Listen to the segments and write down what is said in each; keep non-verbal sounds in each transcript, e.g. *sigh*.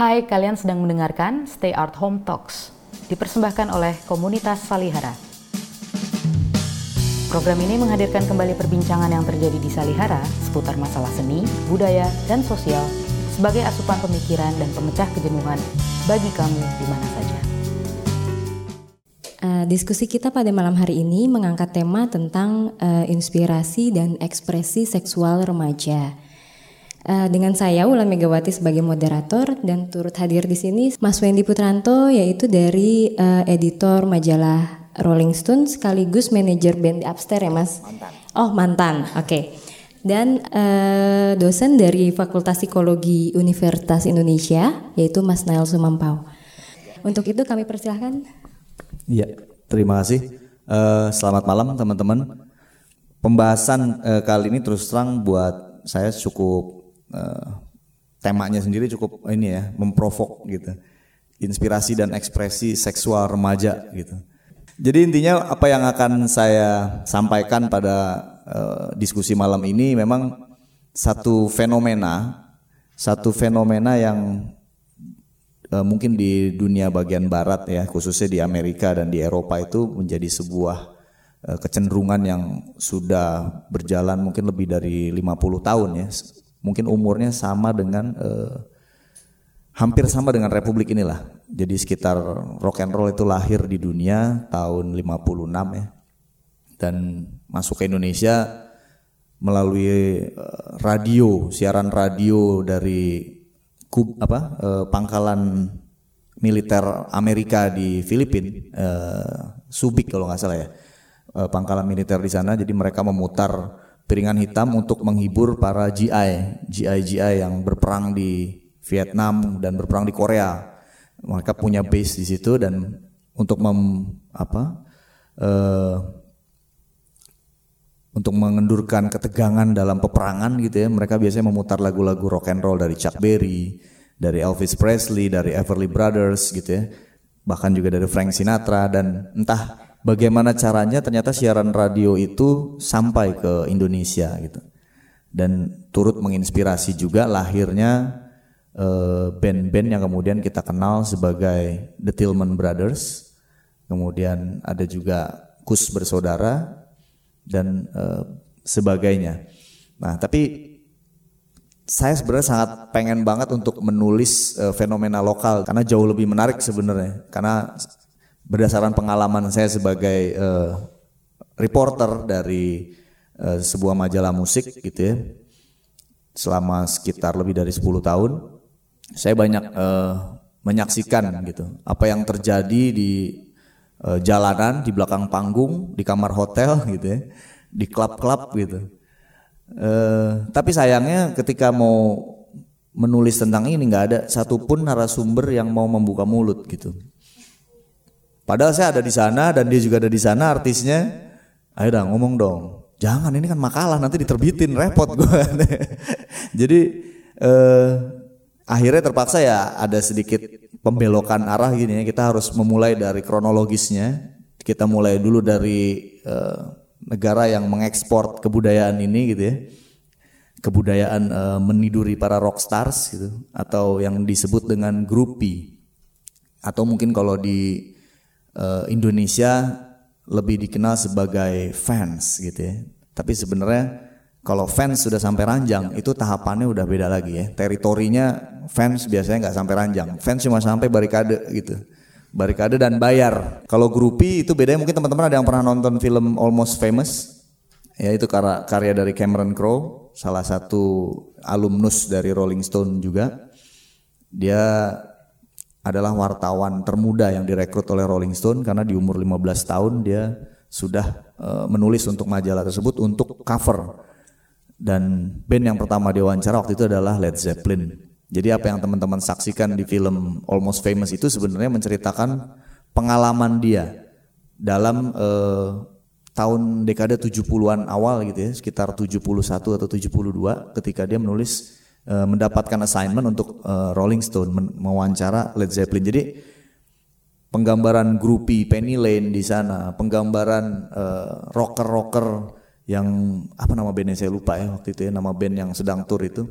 Hai, kalian sedang mendengarkan Stay Art Home Talks, dipersembahkan oleh komunitas Salihara. Program ini menghadirkan kembali perbincangan yang terjadi di Salihara seputar masalah seni, budaya, dan sosial sebagai asupan pemikiran dan pemecah kejenuhan bagi kamu di mana saja. Uh, diskusi kita pada malam hari ini mengangkat tema tentang uh, inspirasi dan ekspresi seksual remaja. Uh, dengan saya Ulan Megawati sebagai moderator dan turut hadir di sini Mas Wendy Putranto yaitu dari uh, editor majalah Rolling Stone sekaligus manajer band di Upstairs ya Mas. Mantan. Oh mantan, oke. Okay. Dan uh, dosen dari Fakultas Psikologi Universitas Indonesia yaitu Mas Nail Sumampau. Untuk itu kami persilahkan. Iya, terima kasih. Uh, selamat malam teman-teman. Pembahasan uh, kali ini terus terang buat saya cukup uh, temanya sendiri cukup ini ya memprovok gitu. Inspirasi dan ekspresi seksual remaja gitu. Jadi intinya apa yang akan saya sampaikan pada uh, diskusi malam ini memang satu fenomena satu fenomena yang uh, mungkin di dunia bagian barat ya khususnya di Amerika dan di Eropa itu menjadi sebuah kecenderungan yang sudah berjalan mungkin lebih dari 50 tahun ya mungkin umurnya sama dengan uh, hampir sama dengan Republik inilah. Jadi sekitar rock and roll itu lahir di dunia tahun 56 ya. Dan masuk ke Indonesia melalui uh, radio, siaran radio dari kub, apa uh, pangkalan militer Amerika di Filipina, uh, Subic kalau nggak salah ya, uh, pangkalan militer di sana. Jadi mereka memutar piringan hitam untuk menghibur para GI, GI-GI yang berperang di Vietnam dan berperang di Korea. Mereka punya base di situ dan untuk mem, apa uh, untuk mengendurkan ketegangan dalam peperangan gitu ya, mereka biasanya memutar lagu-lagu rock and roll dari Chuck Berry, dari Elvis Presley, dari Everly Brothers gitu ya, bahkan juga dari Frank Sinatra dan entah bagaimana caranya ternyata siaran radio itu sampai ke Indonesia gitu. Dan turut menginspirasi juga lahirnya eh, band-band uh, yang kemudian kita kenal sebagai The Tillman Brothers. Kemudian ada juga Kus bersaudara dan uh, sebagainya. Nah tapi saya sebenarnya sangat pengen banget untuk menulis uh, fenomena lokal karena jauh lebih menarik sebenarnya. Karena berdasarkan pengalaman saya sebagai uh, reporter dari uh, sebuah majalah musik gitu ya selama sekitar lebih dari 10 tahun saya banyak uh, menyaksikan gitu apa yang terjadi di uh, jalanan di belakang panggung di kamar hotel *laughs* gitu ya di klub-klub gitu. Uh, tapi sayangnya ketika mau menulis tentang ini nggak ada satupun narasumber yang mau membuka mulut gitu Padahal saya ada di sana dan dia juga ada di sana artisnya. Ayo dong ngomong dong. Jangan ini kan makalah nanti diterbitin repot gue. *laughs* Jadi eh, akhirnya terpaksa ya ada sedikit pembelokan arah gini ya. Kita harus memulai dari kronologisnya. Kita mulai dulu dari eh, negara yang mengekspor kebudayaan ini gitu ya. Kebudayaan eh, meniduri para rock stars gitu atau yang disebut dengan groupie. Atau mungkin kalau di uh, Indonesia lebih dikenal sebagai fans gitu ya. Tapi sebenarnya kalau fans sudah sampai ranjang itu tahapannya udah beda lagi ya. Teritorinya fans biasanya nggak sampai ranjang. Fans cuma sampai barikade gitu. Barikade dan bayar. Kalau grupi itu bedanya mungkin teman-teman ada yang pernah nonton film Almost Famous. Ya itu karya, karya dari Cameron Crowe, salah satu alumnus dari Rolling Stone juga. Dia adalah wartawan termuda yang direkrut oleh Rolling Stone karena di umur 15 tahun dia sudah uh, menulis untuk majalah tersebut untuk cover dan band yang pertama dia wawancara waktu itu adalah Led Zeppelin. Jadi apa yang teman-teman saksikan di film Almost Famous itu sebenarnya menceritakan pengalaman dia dalam uh, tahun dekade 70-an awal gitu ya, sekitar 71 atau 72 ketika dia menulis uh, mendapatkan assignment untuk uh, Rolling Stone mewawancara Led Zeppelin. Jadi penggambaran grupi Penny Lane di sana, penggambaran uh, rocker-rocker yang apa nama bandnya? Saya lupa ya waktu itu ya nama band yang sedang tur itu.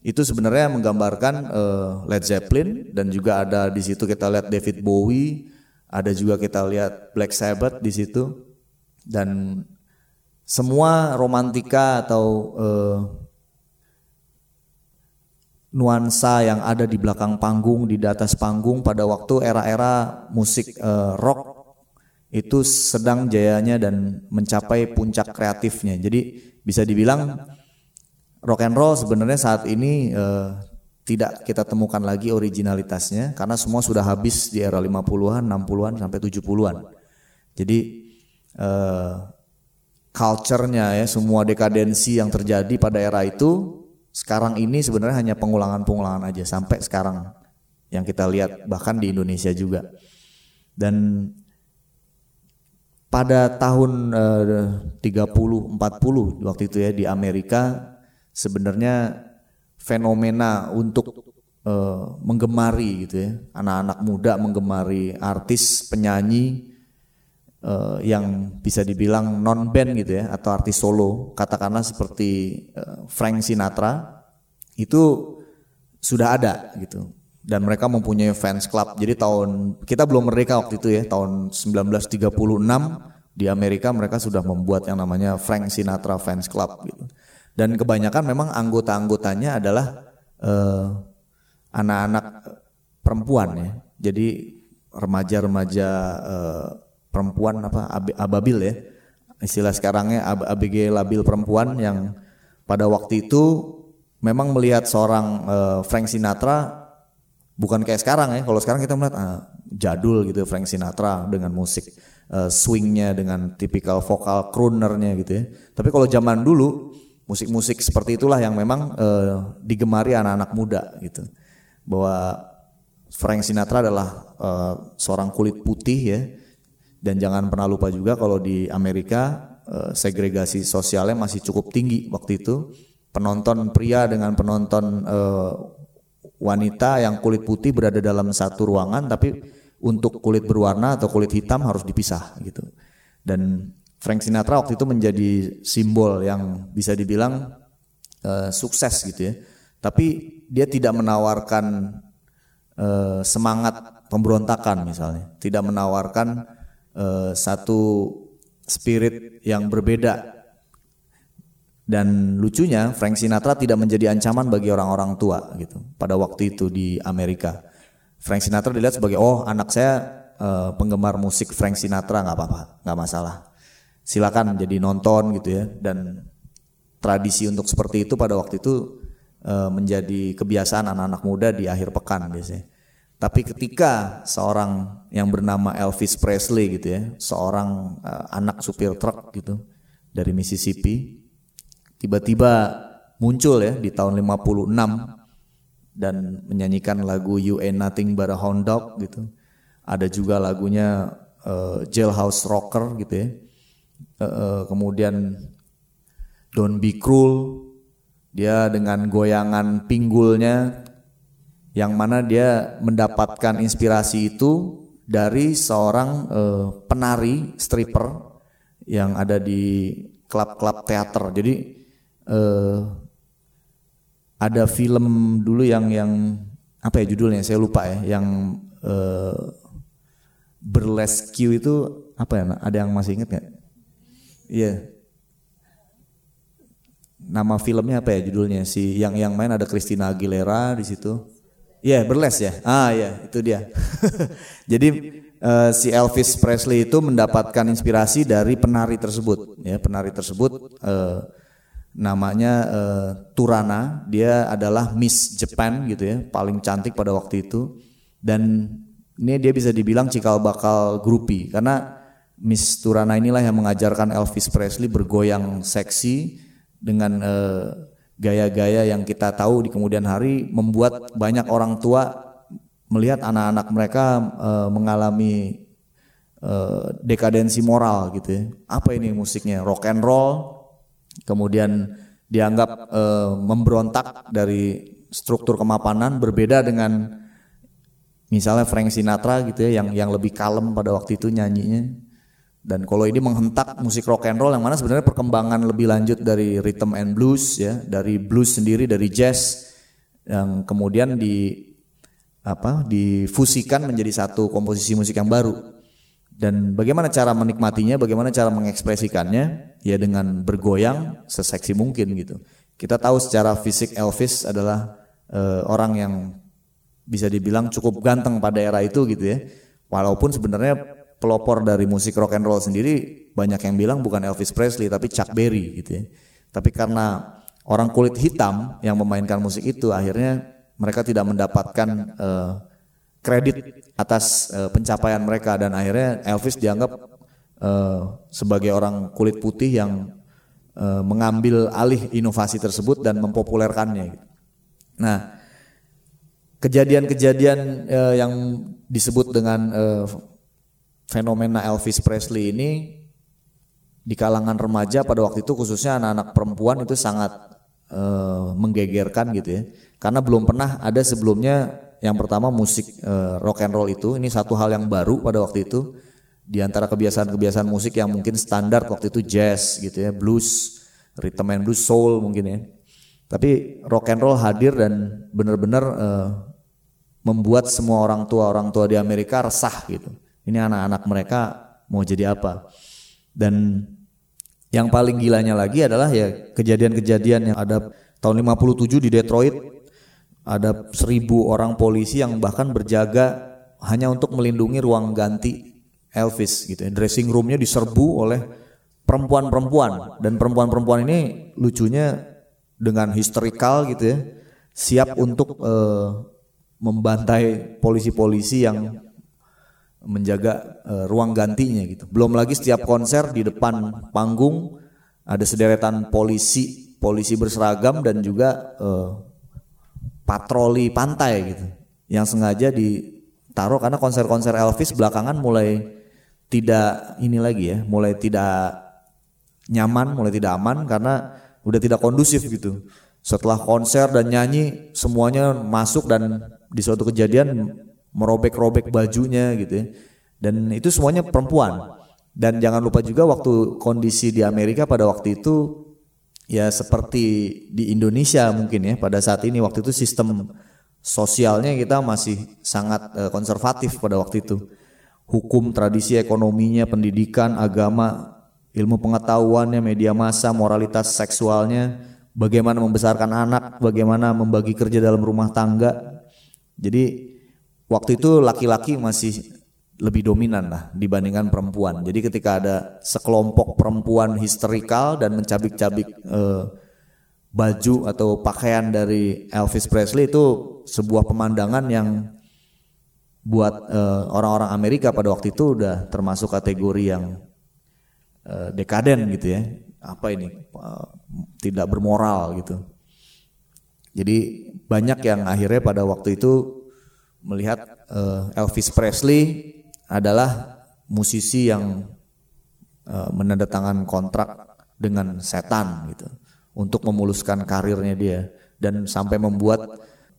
Itu sebenarnya menggambarkan uh, Led Zeppelin dan juga ada di situ kita lihat David Bowie, ada juga kita lihat Black Sabbath di situ. Dan semua romantika atau uh, nuansa yang ada di belakang panggung, di atas panggung pada waktu era-era musik uh, rock itu sedang jayanya dan mencapai puncak kreatifnya. Jadi bisa dibilang rock and roll sebenarnya saat ini uh, tidak kita temukan lagi originalitasnya karena semua sudah habis di era 50-an, 60-an sampai 70-an. Jadi uh, culture-nya ya semua dekadensi yang terjadi pada era itu sekarang ini sebenarnya hanya pengulangan-pengulangan aja sampai sekarang yang kita lihat bahkan di Indonesia juga. Dan pada tahun eh, 30 40 waktu itu ya di Amerika sebenarnya fenomena untuk eh, menggemari gitu ya. Anak-anak muda menggemari artis, penyanyi uh, yang bisa dibilang non band gitu ya atau artis solo. Katakanlah seperti uh, Frank Sinatra itu sudah ada gitu. Dan mereka mempunyai fans club. Jadi tahun kita belum merdeka waktu itu ya tahun 1936 di Amerika mereka sudah membuat yang namanya Frank Sinatra Fans Club gitu. Dan kebanyakan memang anggota-anggotanya adalah anak-anak uh, perempuan ya. Jadi remaja-remaja uh, perempuan apa? Ab, ababil ya. Istilah sekarangnya ab, ABG labil perempuan yang pada waktu itu memang melihat seorang uh, Frank Sinatra bukan kayak sekarang ya. Kalau sekarang kita melihat uh, jadul gitu Frank Sinatra dengan musik uh, swingnya dengan tipikal vokal croonernya gitu ya. Tapi kalau zaman dulu musik-musik seperti itulah yang memang uh, digemari anak-anak muda gitu. Bahwa Frank Sinatra adalah uh, seorang kulit putih ya dan jangan pernah lupa juga kalau di Amerika eh, segregasi sosialnya masih cukup tinggi waktu itu. Penonton pria dengan penonton eh, wanita yang kulit putih berada dalam satu ruangan tapi untuk kulit berwarna atau kulit hitam harus dipisah gitu. Dan Frank Sinatra waktu itu menjadi simbol yang bisa dibilang uh, sukses gitu ya. Tapi dia tidak menawarkan semangat pemberontakan misalnya, tidak menawarkan uh, satu spirit yang berbeda dan lucunya Frank Sinatra tidak menjadi ancaman bagi orang-orang tua gitu pada waktu itu di Amerika. Frank Sinatra dilihat sebagai oh anak saya uh, penggemar musik Frank Sinatra nggak apa-apa nggak masalah silakan jadi nonton gitu ya dan tradisi untuk seperti itu pada waktu itu uh, menjadi kebiasaan anak-anak muda di akhir pekan biasanya. Tapi ketika seorang yang bernama Elvis Presley gitu ya, seorang uh, anak supir truk gitu dari Mississippi, tiba-tiba muncul ya di tahun 56 dan menyanyikan lagu You Ain't Nothing But a Hound Dog gitu. Ada juga lagunya uh, Jailhouse Rocker gitu ya. Uh, uh, kemudian Don't Be Cruel, dia dengan goyangan pinggulnya yang mana dia mendapatkan inspirasi itu dari seorang uh, penari stripper yang ada di klub-klub teater. Jadi uh, ada film dulu yang yang apa ya judulnya saya lupa ya, yang uh, burlesque itu apa ya? Ada yang masih ingat nggak? Iya. Yeah. Nama filmnya apa ya judulnya? Si yang yang main ada Christina Aguilera di situ. Iya, yeah, berles ya. Ah ya, itu dia. *laughs* Jadi uh, si Elvis Presley itu mendapatkan inspirasi dari penari tersebut. Ya, penari tersebut uh, namanya uh, Turana. Dia adalah Miss Japan gitu ya, paling cantik pada waktu itu. Dan ini dia bisa dibilang cikal bakal grupi karena Miss Turana inilah yang mengajarkan Elvis Presley bergoyang seksi dengan uh, gaya-gaya yang kita tahu di kemudian hari membuat banyak orang tua melihat anak-anak mereka e, mengalami e, dekadensi moral gitu ya. Apa ini musiknya? Rock and roll. Kemudian dianggap e, memberontak dari struktur kemapanan berbeda dengan misalnya Frank Sinatra gitu ya yang yang lebih kalem pada waktu itu nyanyinya dan kalau ini menghentak musik rock and roll yang mana sebenarnya perkembangan lebih lanjut dari rhythm and blues ya, dari blues sendiri, dari jazz yang kemudian di apa difusikan menjadi satu komposisi musik yang baru. Dan bagaimana cara menikmatinya, bagaimana cara mengekspresikannya? Ya dengan bergoyang seseksi mungkin gitu. Kita tahu secara fisik Elvis adalah uh, orang yang bisa dibilang cukup ganteng pada era itu gitu ya. Walaupun sebenarnya pelopor dari musik rock and roll sendiri banyak yang bilang bukan Elvis Presley tapi Chuck Berry gitu ya. Tapi karena orang kulit hitam yang memainkan musik itu akhirnya mereka tidak mendapatkan uh, kredit atas uh, pencapaian mereka dan akhirnya Elvis dianggap uh, sebagai orang kulit putih yang uh, mengambil alih inovasi tersebut dan mempopulerkannya. Nah, kejadian-kejadian uh, yang disebut dengan uh, fenomena Elvis Presley ini di kalangan remaja pada waktu itu khususnya anak-anak perempuan itu sangat uh, menggegerkan gitu ya. Karena belum pernah ada sebelumnya yang pertama musik uh, rock and roll itu ini satu hal yang baru pada waktu itu di antara kebiasaan-kebiasaan musik yang mungkin standar waktu itu jazz gitu ya, blues, rhythm and blues, soul mungkin ya. Tapi rock and roll hadir dan benar-benar uh, membuat semua orang tua orang tua di Amerika resah gitu. Ini anak-anak mereka mau jadi apa? Dan yang paling gilanya lagi adalah ya kejadian-kejadian yang ada tahun 57 di Detroit ada seribu orang polisi yang bahkan berjaga hanya untuk melindungi ruang ganti Elvis gitu ya. Dressing roomnya diserbu oleh perempuan-perempuan dan perempuan-perempuan ini lucunya dengan historikal gitu ya siap untuk uh, membantai polisi-polisi yang menjaga uh, ruang gantinya gitu. Belum lagi setiap konser di depan panggung ada sederetan polisi polisi berseragam dan juga uh, patroli pantai gitu yang sengaja ditaruh karena konser-konser Elvis belakangan mulai tidak ini lagi ya, mulai tidak nyaman, mulai tidak aman karena udah tidak kondusif gitu. Setelah konser dan nyanyi semuanya masuk dan di suatu kejadian merobek-robek bajunya gitu ya. Dan itu semuanya perempuan. Dan jangan lupa juga waktu kondisi di Amerika pada waktu itu ya seperti di Indonesia mungkin ya pada saat ini waktu itu sistem sosialnya kita masih sangat uh, konservatif pada waktu itu. Hukum, tradisi, ekonominya, pendidikan, agama, ilmu pengetahuannya, media massa, moralitas seksualnya, bagaimana membesarkan anak, bagaimana membagi kerja dalam rumah tangga. Jadi waktu itu laki-laki masih lebih dominan lah dibandingkan perempuan. Jadi ketika ada sekelompok perempuan histerikal dan mencabik-cabik eh, baju atau pakaian dari Elvis Presley itu sebuah pemandangan yang buat eh, orang-orang Amerika pada waktu itu udah termasuk kategori yang eh, dekaden gitu ya. Apa ini? Eh, tidak bermoral gitu. Jadi banyak yang akhirnya pada waktu itu melihat uh, Elvis Presley adalah musisi yang uh, menandatangan kontrak dengan setan gitu untuk memuluskan karirnya dia dan sampai membuat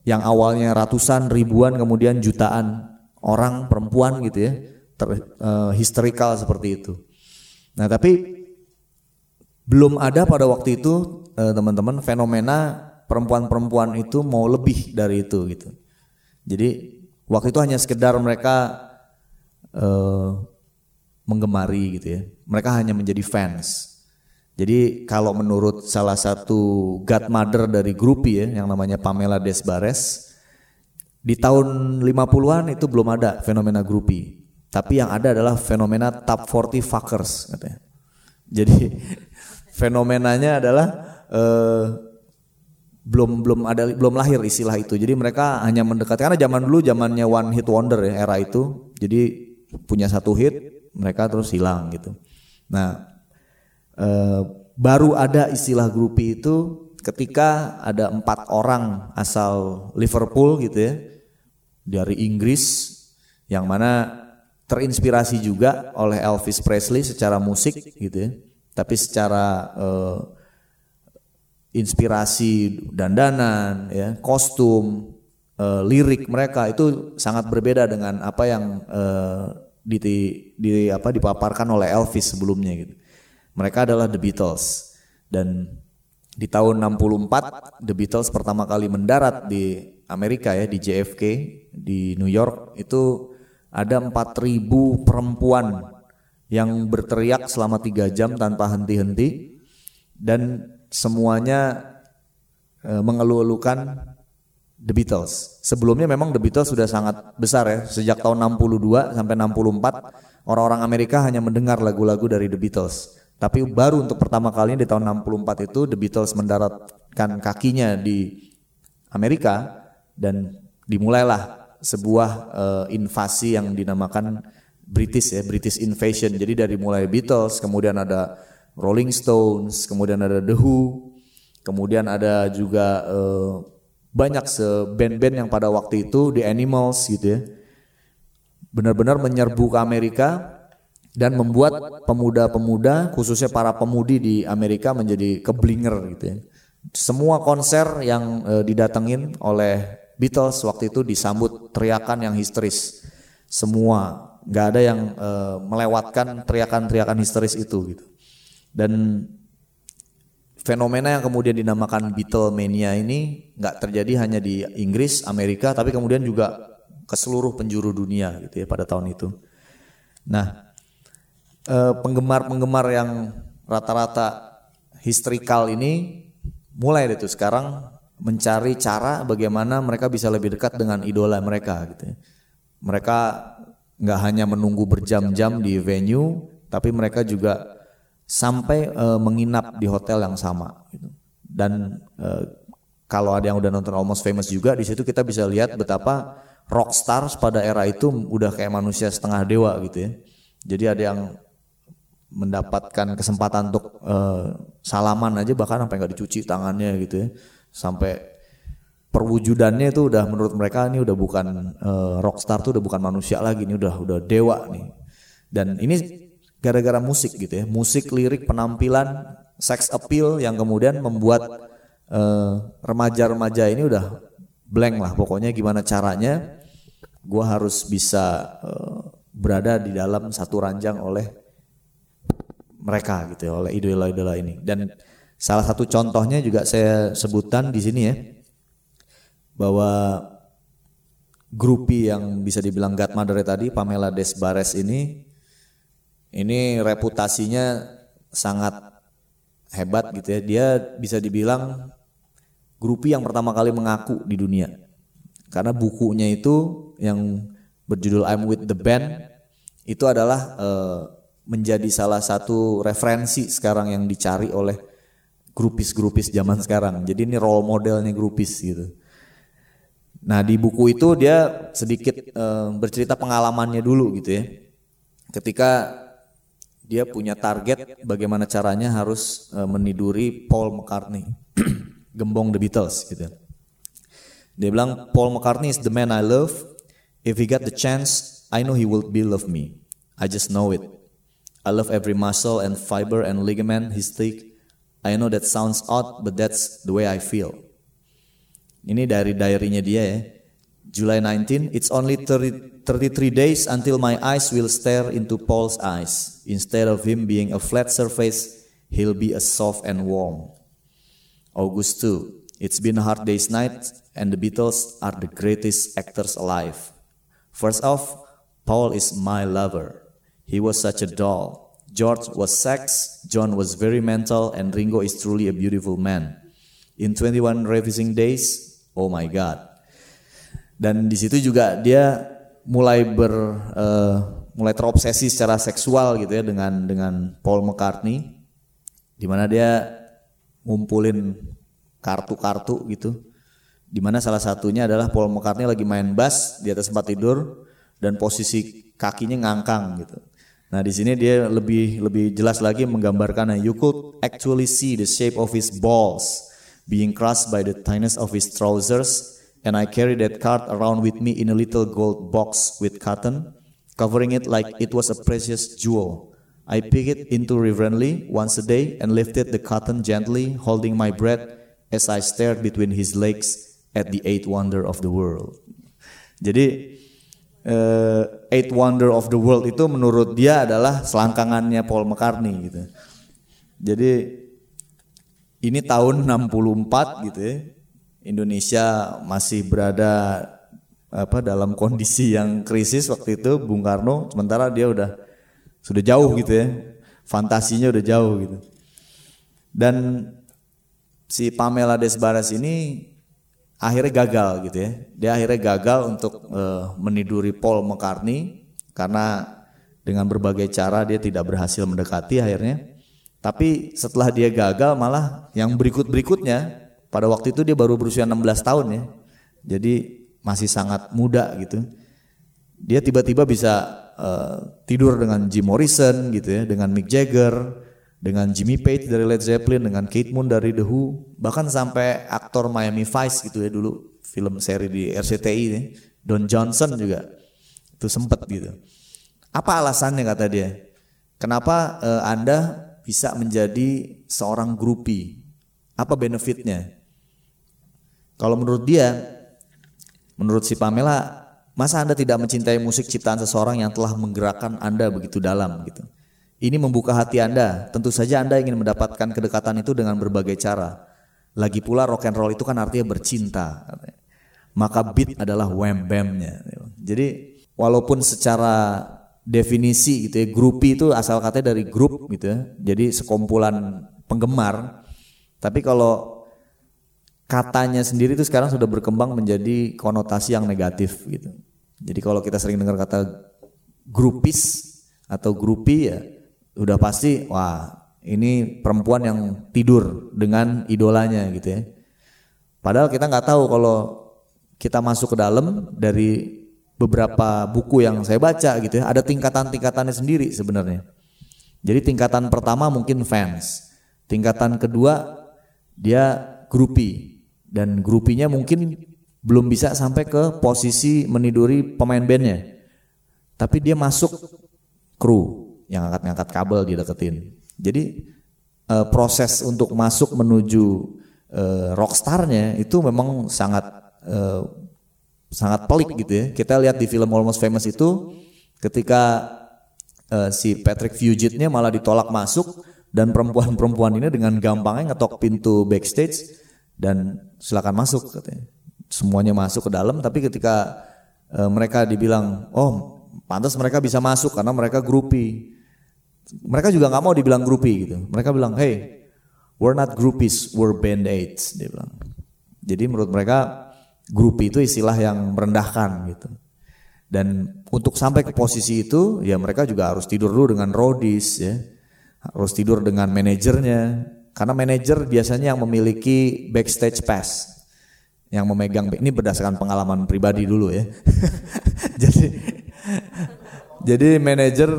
yang awalnya ratusan ribuan kemudian jutaan orang perempuan gitu ya ter, uh, histerikal seperti itu. Nah tapi belum ada pada waktu itu teman-teman uh, fenomena perempuan-perempuan itu mau lebih dari itu gitu. Jadi waktu itu hanya sekedar mereka uh, menggemari gitu ya. Mereka hanya menjadi fans. Jadi kalau menurut salah satu godmother dari grup ya yang namanya Pamela Desbares di tahun 50-an itu belum ada fenomena grupi. Tapi yang ada adalah fenomena top 40 fuckers katanya. Jadi *laughs* fenomenanya adalah uh, belum belum ada belum lahir istilah itu. Jadi mereka hanya mendekati karena zaman dulu zamannya one hit wonder ya era itu. Jadi punya satu hit mereka terus hilang gitu. Nah e, baru ada istilah grupi itu ketika ada empat orang asal Liverpool gitu ya dari Inggris yang mana terinspirasi juga oleh Elvis Presley secara musik gitu ya tapi secara e, inspirasi dandanan ya kostum uh, lirik mereka itu sangat berbeda dengan apa yang uh, di, di apa dipaparkan oleh Elvis sebelumnya gitu. Mereka adalah The Beatles dan di tahun 64 The Beatles pertama kali mendarat di Amerika ya di JFK di New York itu ada 4000 perempuan yang berteriak selama tiga jam tanpa henti-henti dan semuanya e, mengeluh-elukan The Beatles. Sebelumnya memang The Beatles sudah sangat besar ya, sejak tahun 62 sampai 64 orang-orang Amerika hanya mendengar lagu-lagu dari The Beatles. Tapi baru untuk pertama kalinya di tahun 64 itu The Beatles mendaratkan kakinya di Amerika dan dimulailah sebuah uh, invasi yang dinamakan British ya, British Invasion. Jadi dari mulai Beatles, kemudian ada Rolling Stones, kemudian ada The Who, kemudian ada juga uh, banyak band-band yang pada waktu itu The Animals gitu ya. Benar-benar menyerbu ke Amerika dan membuat pemuda-pemuda khususnya para pemudi di Amerika menjadi keblinger gitu ya. Semua konser yang uh, didatengin oleh Beatles waktu itu disambut teriakan yang histeris. Semua nggak ada yang uh, melewatkan teriakan-teriakan histeris itu gitu. Dan fenomena yang kemudian dinamakan Beatlemania ini nggak terjadi hanya di Inggris, Amerika, tapi kemudian juga ke seluruh penjuru dunia gitu ya pada tahun itu. Nah, eh, penggemar-penggemar yang rata-rata historikal ini mulai itu sekarang mencari cara bagaimana mereka bisa lebih dekat dengan idola mereka gitu ya. Mereka nggak hanya menunggu berjam-jam di venue, tapi mereka juga sampai uh, menginap di hotel yang sama. Gitu. Dan uh, kalau ada yang udah nonton Almost Famous juga, di situ kita bisa lihat betapa rock stars pada era itu udah kayak manusia setengah dewa gitu ya. Jadi ada yang mendapatkan kesempatan untuk uh, salaman aja bahkan sampai nggak dicuci tangannya gitu ya. Sampai perwujudannya itu udah menurut mereka ini udah bukan uh, rockstar tuh udah bukan manusia lagi ini udah udah dewa nih dan ini gara-gara musik gitu ya. Musik lirik penampilan sex appeal yang kemudian membuat uh, remaja-remaja ini udah blank lah. Pokoknya gimana caranya gue harus bisa uh, berada di dalam satu ranjang oleh mereka gitu ya oleh idola-idola ini. Dan salah satu contohnya juga saya sebutkan di sini ya bahwa grupi yang bisa dibilang godmother tadi Pamela Desbares ini ini reputasinya sangat hebat gitu ya. Dia bisa dibilang grupi yang pertama kali mengaku di dunia. Karena bukunya itu yang berjudul I'm with the band itu adalah uh, menjadi salah satu referensi sekarang yang dicari oleh grupis-grupis zaman sekarang. Jadi ini role modelnya grupis gitu. Nah di buku itu dia sedikit uh, bercerita pengalamannya dulu gitu ya. Ketika dia punya target bagaimana caranya harus uh, meniduri Paul McCartney, *clears throat* gembong The Beatles gitu. Dia bilang Paul McCartney is the man I love. If he got the chance, I know he will be love me. I just know it. I love every muscle and fiber and ligament he stick. I know that sounds odd, but that's the way I feel. Ini dari diary-nya dia ya. July 19, it's only 30, 33 days until my eyes will stare into Paul's eyes. Instead of him being a flat surface, he'll be a soft and warm. August 2, it's been a hard day's night and the Beatles are the greatest actors alive. First off, Paul is my lover. He was such a doll. George was sex, John was very mental, and Ringo is truly a beautiful man. In 21 revising days, oh my god dan di situ juga dia mulai ber uh, mulai terobsesi secara seksual gitu ya dengan dengan Paul McCartney di mana dia ngumpulin kartu-kartu gitu di mana salah satunya adalah Paul McCartney lagi main bass di atas tempat tidur dan posisi kakinya ngangkang gitu. Nah di sini dia lebih lebih jelas lagi menggambarkan you could actually see the shape of his balls being crushed by the tightness of his trousers, and I carry that card around with me in a little gold box with cotton, covering it like it was a precious jewel. I pick it into reverently once a day and lifted the cotton gently, holding my breath as I stared between his legs at the eighth wonder of the world. Jadi uh, eighth wonder of the world itu menurut dia adalah selangkangannya Paul McCartney gitu. Jadi ini tahun 64 gitu ya. Indonesia masih berada apa dalam kondisi yang krisis waktu itu Bung Karno sementara dia udah sudah jauh gitu ya. Fantasinya udah jauh gitu. Dan si Pamela Desbaras ini akhirnya gagal gitu ya. Dia akhirnya gagal untuk uh, meniduri Paul McCartney karena dengan berbagai cara dia tidak berhasil mendekati akhirnya. Tapi setelah dia gagal malah yang berikut-berikutnya pada waktu itu dia baru berusia 16 tahun ya. Jadi masih sangat muda gitu. Dia tiba-tiba bisa uh, tidur dengan Jim Morrison gitu ya, dengan Mick Jagger, dengan Jimmy Page dari Led Zeppelin, dengan Kate Moon dari The Who, bahkan sampai aktor Miami Vice gitu ya dulu film seri di RCTI nih, Don Johnson juga itu sempat gitu. Apa alasannya kata dia? Kenapa uh, Anda bisa menjadi seorang grupi? Apa benefitnya? Kalau menurut dia, menurut si Pamela, masa Anda tidak mencintai musik ciptaan seseorang yang telah menggerakkan Anda begitu dalam gitu? Ini membuka hati Anda. Tentu saja Anda ingin mendapatkan kedekatan itu dengan berbagai cara. Lagi pula rock and roll itu kan artinya bercinta. Maka beat adalah wham bamnya. Jadi walaupun secara definisi gitu ya, grupi itu asal katanya dari grup gitu ya. Jadi sekumpulan penggemar. Tapi kalau katanya sendiri itu sekarang sudah berkembang menjadi konotasi yang negatif gitu. Jadi kalau kita sering dengar kata grupis atau grupi ya udah pasti wah ini perempuan yang tidur dengan idolanya gitu ya. Padahal kita nggak tahu kalau kita masuk ke dalam dari beberapa buku yang saya baca gitu ya, ada tingkatan-tingkatannya sendiri sebenarnya. Jadi tingkatan pertama mungkin fans, tingkatan kedua dia grupi dan grupinya mungkin belum bisa sampai ke posisi meniduri pemain bandnya, tapi dia masuk kru yang angkat-ngangkat kabel dideketin. Jadi uh, proses untuk masuk menuju uh, rockstarnya itu memang sangat uh, sangat pelik gitu ya. Kita lihat di film Almost Famous itu ketika uh, si Patrick Fugitnya malah ditolak masuk dan perempuan-perempuan ini dengan gampangnya ngetok pintu backstage dan silakan masuk katanya. Semuanya masuk ke dalam tapi ketika uh, mereka dibilang, "Oh, pantas mereka bisa masuk karena mereka grupi." mereka juga nggak mau dibilang grupi gitu. Mereka bilang, hey, we're not groupies, we're band aids. Dia bilang. Jadi menurut mereka grupi itu istilah yang merendahkan gitu. Dan untuk sampai ke posisi itu, ya mereka juga harus tidur dulu dengan rodis ya, harus tidur dengan manajernya. Karena manajer biasanya yang memiliki backstage pass, yang memegang ini berdasarkan pengalaman pribadi dulu ya. *laughs* jadi jadi manajer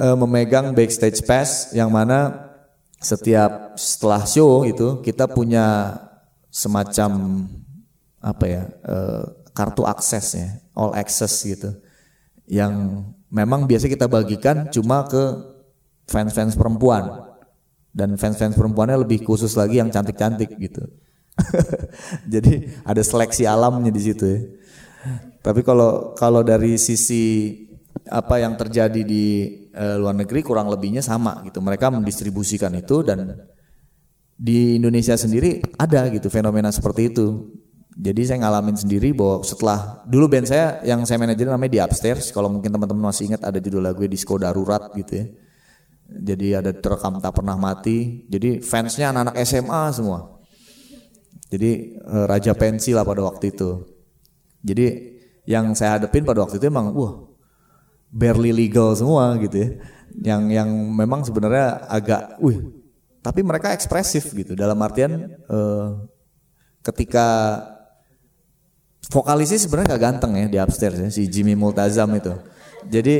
e, memegang backstage pass yang mana setiap setelah show itu kita punya semacam apa ya e, kartu akses ya all access gitu yang memang biasa kita bagikan cuma ke fans-fans perempuan dan fans-fans perempuannya lebih khusus lagi yang cantik-cantik gitu *laughs* jadi ada seleksi alamnya di situ ya tapi kalau kalau dari sisi apa yang terjadi di uh, luar negeri kurang lebihnya sama gitu. Mereka mendistribusikan itu dan di Indonesia sendiri ada gitu fenomena seperti itu. Jadi saya ngalamin sendiri bahwa setelah dulu band saya yang saya manajerin namanya di Upstairs. Kalau mungkin teman-teman masih ingat ada judul lagu Disco Darurat gitu ya. Jadi ada terekam tak pernah mati. Jadi fansnya anak-anak SMA semua. Jadi eh, raja pensi lah pada waktu itu. Jadi yang saya hadepin pada waktu itu emang wah barely legal semua gitu ya. Yang yang memang sebenarnya agak, wih, tapi mereka ekspresif gitu. Dalam artian uh, ketika vokalisnya sebenarnya nggak ganteng ya di upstairs ya si Jimmy Multazam itu. Jadi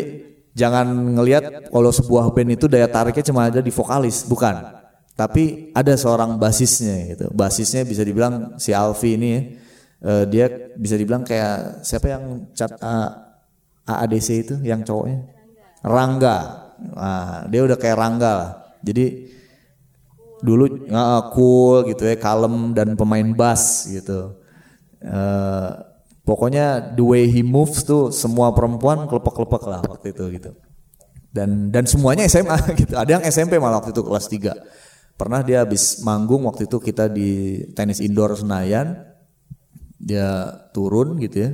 jangan ngelihat kalau sebuah band itu daya tariknya cuma ada di vokalis, bukan. Tapi ada seorang basisnya gitu. Basisnya bisa dibilang si Alfi ini ya, uh, dia bisa dibilang kayak siapa yang cat uh, AADC itu yang cowoknya? Rangga. Nah, dia udah kayak Rangga lah. Jadi dulu uh, cool gitu ya kalem dan pemain bass gitu. Uh, pokoknya the way he moves tuh semua perempuan kelepek-kelepek lah waktu itu gitu. Dan dan semuanya SMA *laughs* gitu. Ada yang SMP malah waktu itu kelas 3 pernah dia habis manggung waktu itu kita di tenis indoor Senayan. Dia turun gitu ya.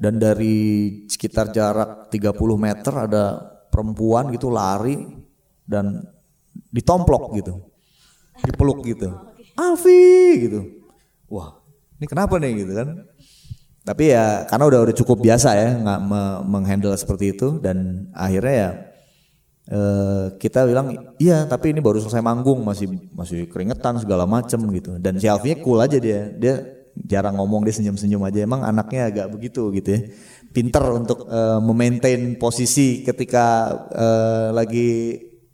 Dan dari sekitar jarak 30 meter ada perempuan gitu lari dan ditomplok gitu. Dipeluk gitu. Alfi gitu. Wah ini kenapa nih gitu kan tapi ya karena udah udah cukup biasa ya nggak me- menghandle seperti itu dan akhirnya ya eh, kita bilang iya tapi ini baru selesai manggung masih masih keringetan segala macem gitu. Dan si Alfi cool aja dia. Dia jarang ngomong dia senyum-senyum aja. Emang anaknya agak begitu gitu ya. Pinter untuk eh, memaintain posisi ketika eh, lagi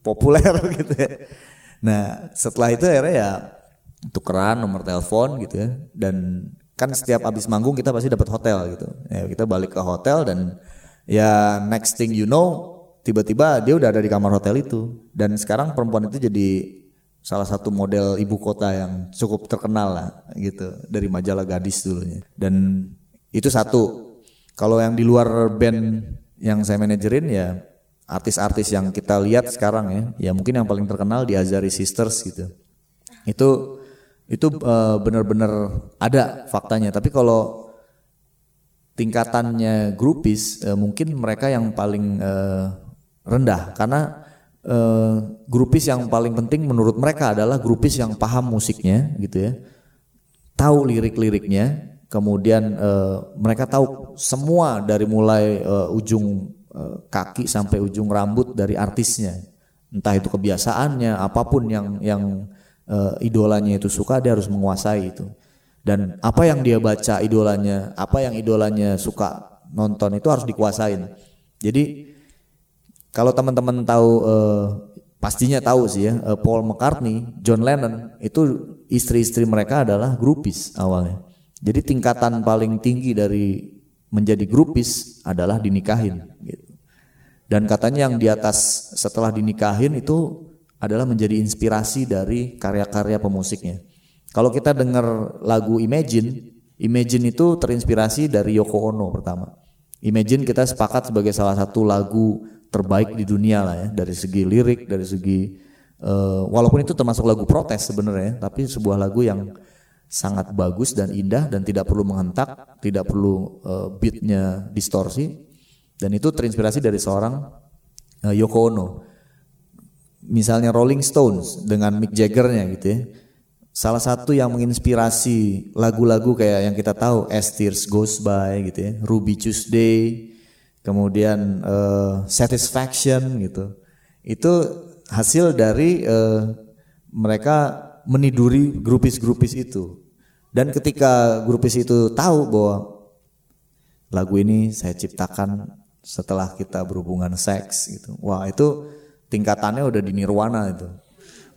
populer *laughs* gitu ya. Nah setelah itu akhirnya ya tukeran nomor telepon gitu ya. Dan kan setiap habis manggung kita pasti dapat hotel gitu. ya kita balik ke hotel dan ya next thing you know tiba-tiba dia udah ada di kamar hotel itu. Dan sekarang perempuan itu jadi salah satu model ibu kota yang cukup terkenal lah gitu. Dari majalah gadis dulunya. Dan itu satu. Kalau yang di luar band yang saya manajerin ya artis-artis yang kita lihat sekarang ya ya mungkin yang paling terkenal di Azari Sisters gitu. Itu itu eh, benar-benar ada faktanya. tapi kalau tingkatannya grupis eh, mungkin mereka yang paling eh, rendah. Karena eh, grupis yang paling penting menurut mereka adalah grupis yang paham musiknya gitu ya. Tahu lirik-liriknya. Kemudian eh, mereka tahu semua dari mulai eh, ujung eh, kaki sampai ujung rambut dari artisnya. Entah itu kebiasaannya apa pun yang yang eh, idolanya itu suka dia harus menguasai itu. Dan apa yang dia baca idolanya apa yang idolanya suka nonton itu harus dikuasain. Jadi kalau teman-teman tahu eh, pastinya tahu sih ya eh, Paul McCartney John Lennon itu istri-istri mereka adalah grupis awalnya. Jadi tingkatan paling tinggi dari menjadi grupis adalah dinikahin gitu. Dan katanya yang di atas setelah dinikahin itu adalah menjadi inspirasi dari karya-karya pemusiknya. Kalau kita dengar lagu Imagine, Imagine itu terinspirasi dari Yoko Ono pertama. Imagine kita sepakat sebagai salah satu lagu terbaik di dunia lah ya dari segi lirik, dari segi eh, walaupun itu termasuk lagu protes sebenarnya, tapi sebuah lagu yang sangat bagus dan indah dan tidak perlu menghentak, tidak perlu eh, beatnya distorsi dan itu terinspirasi dari seorang eh, Yoko Ono. Misalnya Rolling Stones dengan Mick Jaggernya gitu ya. Salah satu yang menginspirasi lagu-lagu kayak yang kita tahu As Tears Goes By gitu ya, Ruby Tuesday, kemudian eh, Satisfaction gitu. Itu hasil dari eh, mereka meniduri grupis-grupis itu. Dan ketika grupis itu tahu bahwa lagu ini saya ciptakan setelah kita berhubungan seks gitu. Wah, itu tingkatannya udah di nirwana itu.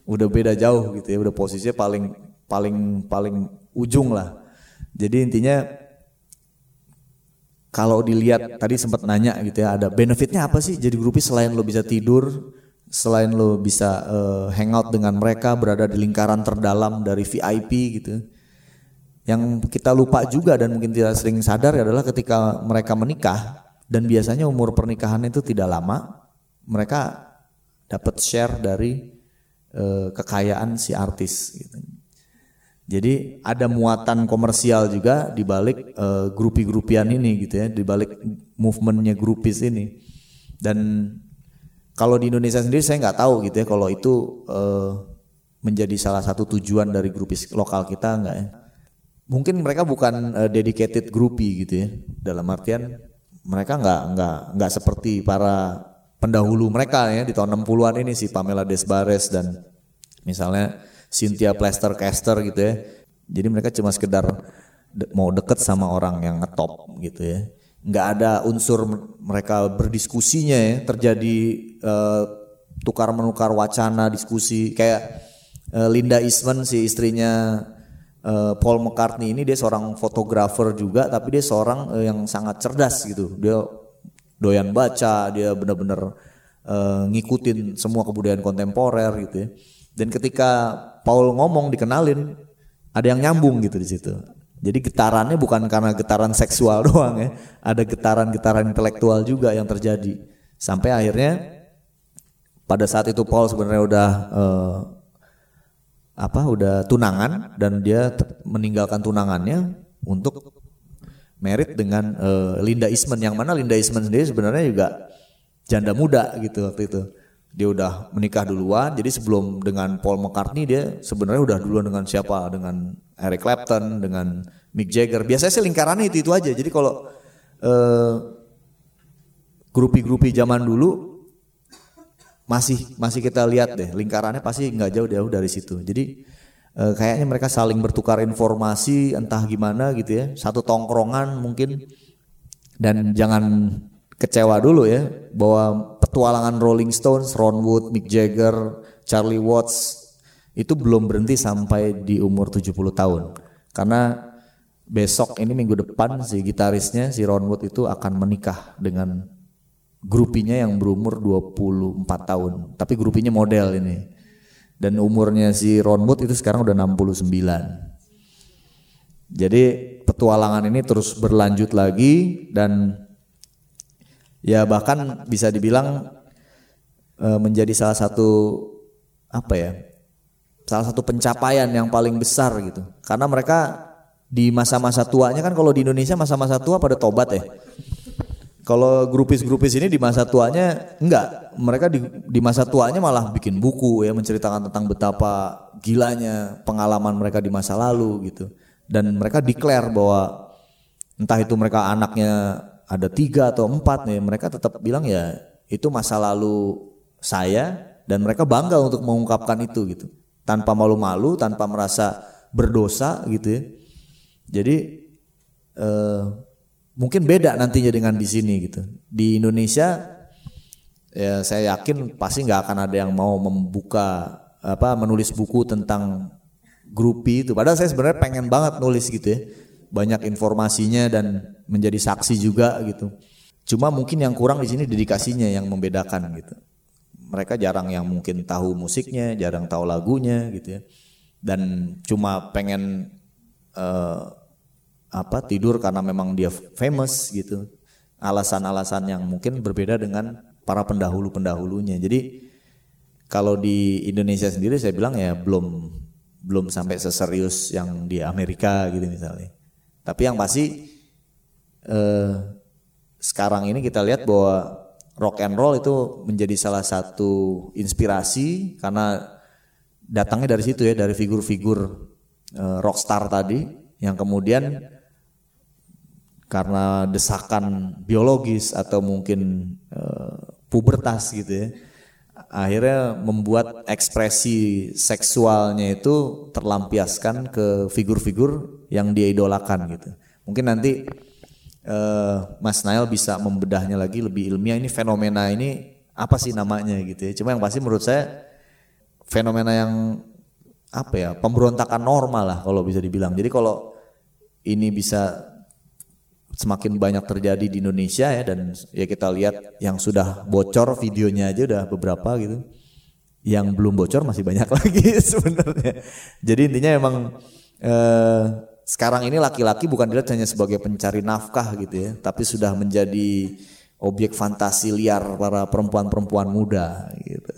Udah beda jauh gitu ya, udah posisinya paling paling paling ujung lah. Jadi intinya kalau dilihat tadi sempat nanya gitu ya, ada benefitnya apa sih jadi grupis selain lo bisa tidur, selain lo bisa eh, hangout dengan mereka, berada di lingkaran terdalam dari VIP gitu. Yang kita lupa juga dan mungkin tidak sering sadar adalah ketika mereka menikah dan biasanya umur pernikahan itu tidak lama, mereka dapat share dari eh, kekayaan si artis. Gitu. Jadi ada muatan komersial juga di balik eh, grupi-grupian ini gitu ya, di balik movementnya grupis ini. Dan kalau di Indonesia sendiri saya nggak tahu gitu ya, kalau itu eh, menjadi salah satu tujuan dari grupis lokal kita nggak ya? Mungkin mereka bukan eh, dedicated grupi gitu ya, dalam artian mereka nggak nggak nggak seperti para pendahulu mereka ya di tahun 60-an ini si Pamela Desbares dan misalnya Cynthia Plester Caster gitu ya. Jadi mereka cuma sekedar de- mau deket sama orang yang ngetop gitu ya. Nggak ada unsur mereka berdiskusinya ya, terjadi eh, tukar menukar wacana diskusi kayak eh, Linda Eastman si istrinya eh, Paul McCartney ini dia seorang fotografer juga tapi dia seorang yang sangat cerdas gitu. Dia doyan baca, dia benar-benar eh, ngikutin semua kebudayaan kontemporer gitu ya. Dan ketika Paul ngomong dikenalin, ada yang nyambung gitu di situ. Jadi getarannya bukan karena getaran seksual *laughs* doang ya, ada getaran-getaran intelektual juga yang terjadi. Sampai akhirnya pada saat itu Paul sebenarnya udah eh, apa udah tunangan dan dia meninggalkan tunangannya untuk merit dengan uh, Linda Eastman. Yang mana Linda Eastman sendiri sebenarnya juga janda muda gitu waktu itu. Dia udah menikah duluan. Jadi sebelum dengan Paul McCartney dia sebenarnya udah duluan dengan siapa? Dengan Eric Clapton dengan Mick Jagger. Biasanya sih lingkarannya itu itu aja. Jadi kalau uh, grupi-grupi zaman dulu masih masih kita lihat deh. Lingkarannya pasti nggak jauh jauh dari situ. Jadi uh, kayaknya mereka saling bertukar informasi entah gimana gitu ya satu tongkrongan mungkin dan jangan kecewa dulu ya bahwa petualangan Rolling Stones, Ron Wood, Mick Jagger, Charlie Watts itu belum berhenti sampai di umur 70 tahun karena besok ini minggu depan si gitarisnya si Ron Wood itu akan menikah dengan grupinya yang berumur 24 tahun. Tapi grupinya model ini. Dan umurnya si Ron Wood itu sekarang udah 69. Jadi petualangan ini terus berlanjut lagi dan ya bahkan bisa dibilang e, menjadi salah satu apa ya? Salah satu pencapaian yang paling besar gitu. Karena mereka di masa-masa tuanya kan kalau di Indonesia masa-masa tua pada tobat ya. Kalau grupis-grupis ini di masa tuanya enggak, mereka di, di masa tuanya malah bikin buku ya menceritakan tentang betapa gilanya pengalaman mereka di masa lalu gitu. Dan mereka declare bahwa entah itu mereka anaknya ada tiga atau empat nih, mereka tetap bilang ya itu masa lalu saya dan mereka bangga untuk mengungkapkan itu gitu, tanpa malu-malu, tanpa merasa berdosa gitu ya. Jadi eh, mungkin beda nantinya dengan di sini gitu. Di Indonesia ya saya yakin pasti nggak akan ada yang mau membuka apa menulis buku tentang grupi itu. Padahal saya sebenarnya pengen banget nulis gitu ya. Banyak informasinya dan menjadi saksi juga gitu. Cuma mungkin yang kurang di sini dedikasinya yang membedakan gitu. Mereka jarang yang mungkin tahu musiknya, jarang tahu lagunya gitu ya. Dan cuma pengen uh, apa tidur karena memang dia famous gitu. Alasan-alasan yang mungkin berbeda dengan para pendahulu-pendahulunya. Jadi kalau di Indonesia sendiri saya bilang ya belum belum sampai seserius yang di Amerika gitu misalnya. Tapi yang pasti eh, sekarang ini kita lihat bahwa rock and roll itu menjadi salah satu inspirasi karena datangnya dari situ ya dari figur-figur eh, rockstar tadi yang kemudian karena desakan biologis atau mungkin uh, pubertas gitu ya akhirnya membuat ekspresi seksualnya itu terlampiaskan ke figur-figur yang dia idolakan gitu. Mungkin nanti uh, Mas Nail bisa membedahnya lagi lebih ilmiah ini fenomena ini apa sih namanya gitu ya. Cuma yang pasti menurut saya fenomena yang apa ya pemberontakan normal lah kalau bisa dibilang. Jadi kalau ini bisa semakin banyak terjadi di Indonesia ya dan ya kita lihat yang sudah bocor videonya aja udah beberapa gitu. Yang belum bocor masih banyak *laughs* lagi sebenarnya. Jadi intinya emang eh, sekarang ini laki-laki bukan dilihat hanya sebagai pencari nafkah gitu ya, tapi sudah menjadi objek fantasi liar para perempuan-perempuan muda gitu.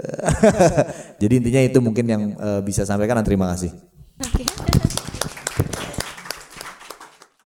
*laughs* Jadi intinya itu mungkin yang eh, bisa sampaikan dan terima kasih. Oke.